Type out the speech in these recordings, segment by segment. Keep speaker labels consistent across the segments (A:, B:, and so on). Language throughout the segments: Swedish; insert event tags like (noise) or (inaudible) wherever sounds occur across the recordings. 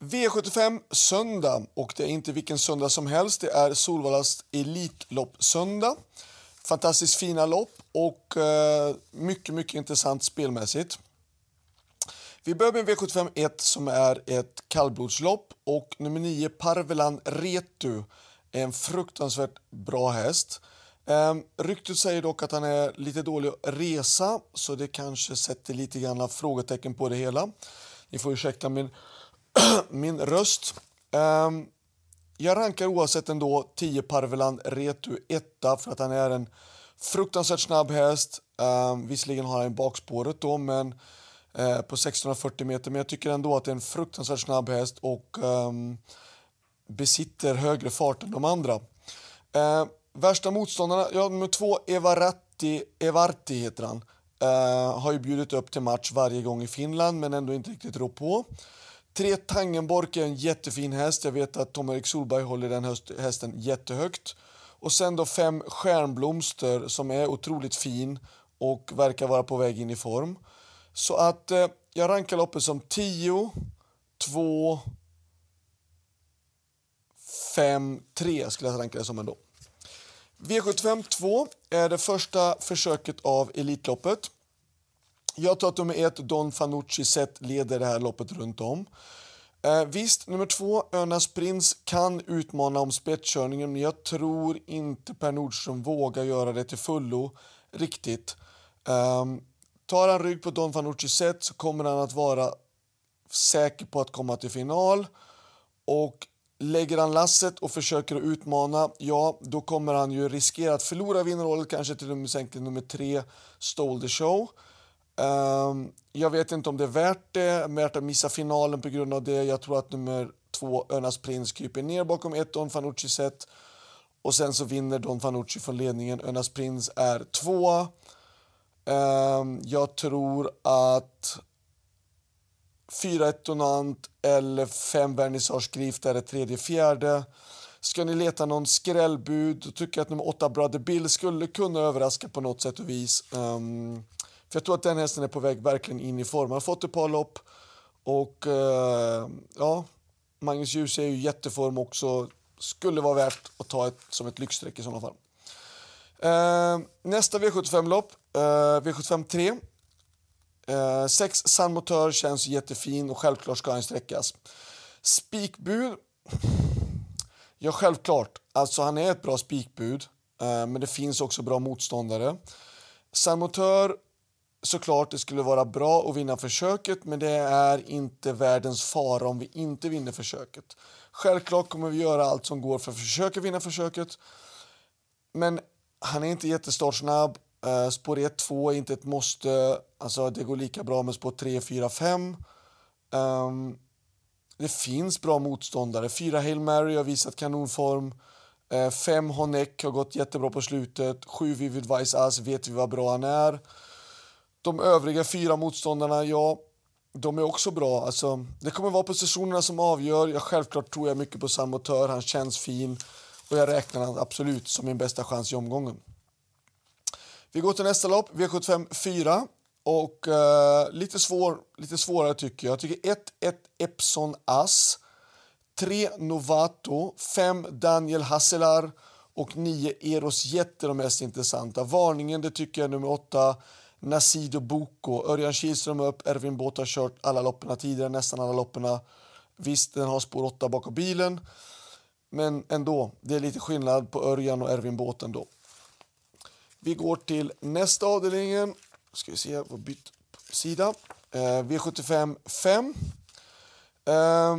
A: V75 söndag och det är inte vilken söndag som helst. Det är Solvallas Elitloppssöndag. Fantastiskt fina lopp och eh, mycket, mycket intressant spelmässigt. Vi börjar med V75 1 som är ett kallblodslopp och nummer 9 Parvelan Retu är en fruktansvärt bra häst. Ehm, ryktet säger dock att han är lite dålig att resa så det kanske sätter lite grann frågetecken på det hela. Ni får ursäkta min, (clears throat) min röst. Um, jag rankar oavsett ändå 10 Parvelan Retu etta för att han är en fruktansvärt snabb häst. Um, visserligen har han bakspåret då men uh, på 1640 meter men jag tycker ändå att det är en fruktansvärt snabb häst och um, besitter högre fart än de andra. Uh, värsta motståndarna, ja nummer två Evaratti, Evarti heter han. Uh, har ju bjudit upp till match varje gång i Finland men ändå inte riktigt rå på. Tre Tangenbork är en jättefin häst. Jag vet att Tom-Erik Solberg håller den hästen jättehögt. Och sen då fem Stjärnblomster som är otroligt fin och verkar vara på väg in i form. Så att eh, jag rankar loppet som 10, 2, 5-3 skulle jag ranka det som ändå. V75 2 är det första försöket av Elitloppet. Jag tror att nummer ett, Don Fanucci sett leder det här loppet runt om. Eh, visst, nummer två, Önas Prins, kan utmana om spetskörningen men jag tror inte Per Nordström vågar göra det till fullo riktigt. Eh, tar han rygg på Don Fanucci sett så kommer han att vara säker på att komma till final. Och Lägger han lasset och försöker att utmana, ja, då kommer han ju riskera att förlora vinnarrollen kanske till nummer, nummer tre, Stole the Show. Um, jag vet inte om det är värt det, värt att missa finalen på grund av det. Jag tror att nummer två, Önas Prins, kryper ner bakom ett Don Fanucci set och sen så vinner Don Fanucci från ledningen. Önas Prins är tvåa. Um, ehm, jag tror att 4-1 Donant eller 5 Vernissage Grief där är tredje fjärde. Ska ni leta någon skrällbud då tycker jag att nummer 8 Brother Bill skulle kunna överraska på något sätt och vis. Um, för jag tror att den hästen är på väg verkligen in i form. Han har fått ett par lopp och eh, ja, Magnus Djuse är ju i jätteform också. Skulle vara värt att ta ett, som ett lyxstreck i sådana fall. Eh, nästa V75-lopp, eh, V75 3. Eh, sex Sandmotör känns jättefin och självklart ska han sträckas. Spikbud? Ja, självklart. Alltså, han är ett bra spikbud, eh, men det finns också bra motståndare. Sandmotör såklart, det skulle vara bra att vinna försöket men det är inte världens fara om vi inte vinner försöket. Självklart kommer vi göra allt som går för att försöka vinna försöket. Men han är inte jättestartsnabb Uh, spår 1, 2 är inte ett måste. Alltså, det går lika bra med spår 3, 4, 5. Um, det finns bra motståndare. 4 Hail Mary har visat kanonform. Eh, 5 uh, Honeck har gått jättebra på slutet. 7 Vivid Vice As vet vi vad bra han är. De övriga fyra motståndarna, ja, de är också bra. Alltså, det kommer vara positionerna som avgör. Jag, självklart tror jag mycket på Samotör. Han känns fin och jag räknar han absolut som min bästa chans i omgången. Vi går till nästa lopp, V75 4. Och uh, lite, svår, lite svårare tycker jag. Jag tycker 1, 1 Epson Ass. 3 Novato, 5 Daniel Hasselar och 9 Eros Jet är de mest intressanta. Varningen det tycker jag är nummer 8 Nasido Boko. Örjan Kihlström upp, Ervin Båth har kört alla loppen tidigare, nästan alla loppen. Visst, den har spår 8 bakom bilen. Men ändå, det är lite skillnad på Örjan och Ervin Båth ändå. Vi går till nästa avdelningen. Ska vi se, jag har bytt sida. Eh, V75 5. Eh,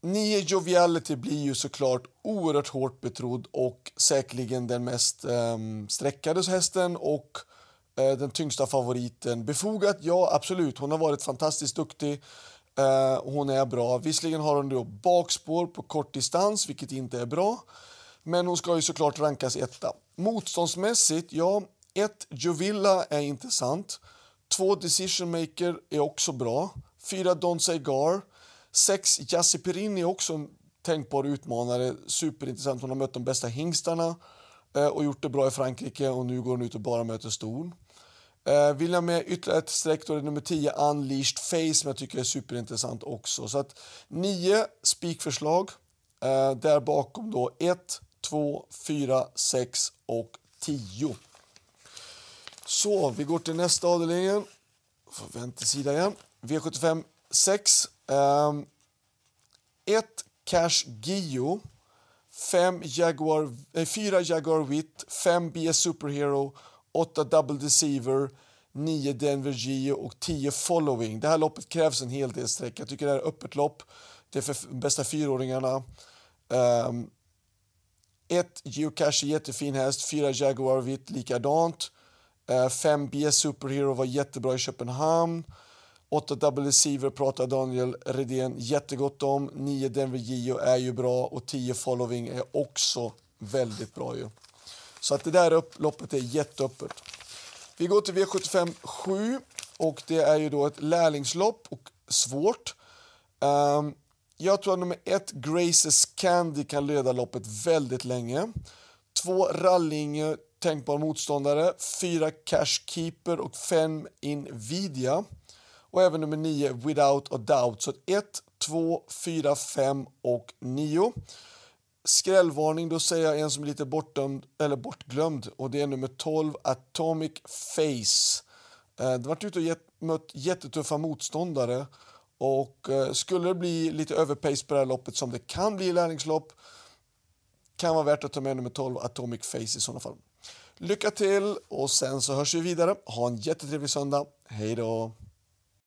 A: 9 Joviality blir ju såklart oerhört hårt betrodd och säkerligen den mest eh, sträckade hästen och Eh, den tyngsta favoriten. Befogat? Ja, absolut. Hon har varit fantastiskt duktig. Eh, hon är bra. Visserligen har hon då bakspår på kort distans, vilket inte är bra. Men hon ska ju såklart rankas etta. Motståndsmässigt, ja, ett Jovilla är intressant. Två Decision Maker är också bra. Fyra Don Segar. Sex Jassi Perini är också en tänkbar utmanare. Superintressant. Hon har mött de bästa hingstarna eh, Eh, och gjort det bra i Frankrike och nu går hon ut och bara möter ston. Eh, vill jag med ytterligare ett streck då är det nummer 10 Unleashed Face som jag tycker är superintressant också. Så att 9 spikförslag. Eh, där bakom då 1, 2, 4, 6 och 10. Så, vi går till nästa avdelning. Får vänta sida igen. V75 6. 1 Cash Gio. 5 Jaguar, eh, 4 Jaguar Witt, 5 BS Superhero, 8 Double Deceiver, 9 Denver Geo och 10 Following. Det här loppet krävs en hel del sträck. Jag tycker det här är öppet lopp. Det är för bästa fyraåringarna. Um, ett Geocache jättefin häst, 4 Jaguar Witt, likadant. Eh, uh, BS Superhero var jättebra i Köpenhamn. 8 Double Deceiver pratar Daniel Redén jättegott om. 9 Denver Gio är ju bra och 10 Following är också väldigt bra ju. Så att det där upploppet är jätteöppet. Vi går till V75 7 och det är ju då ett lärlingslopp och svårt. Um, jag tror att nummer ett, Graces Candy, kan leda loppet väldigt länge. Två, Rallinge, tänkbar motståndare. Fyra, Cash Keeper och fem, Invidia. Och även nummer 9, Without a Doubt. Så 1, 2, 4, 5 och 9. Skrällvarning, då säger jag en som är lite bortdömd, eller bortglömd och det är nummer 12, Atomic Face. Eh, det varit ute och get, mött jättetuffa motståndare och eh, skulle det bli lite överpace på det här loppet som det kan bli i lärlingslopp kan vara värt att ta med nummer 12, Atomic Face i sådana fall. Lycka till och sen så hörs vi vidare. Ha en jättetrevlig söndag. Hej då!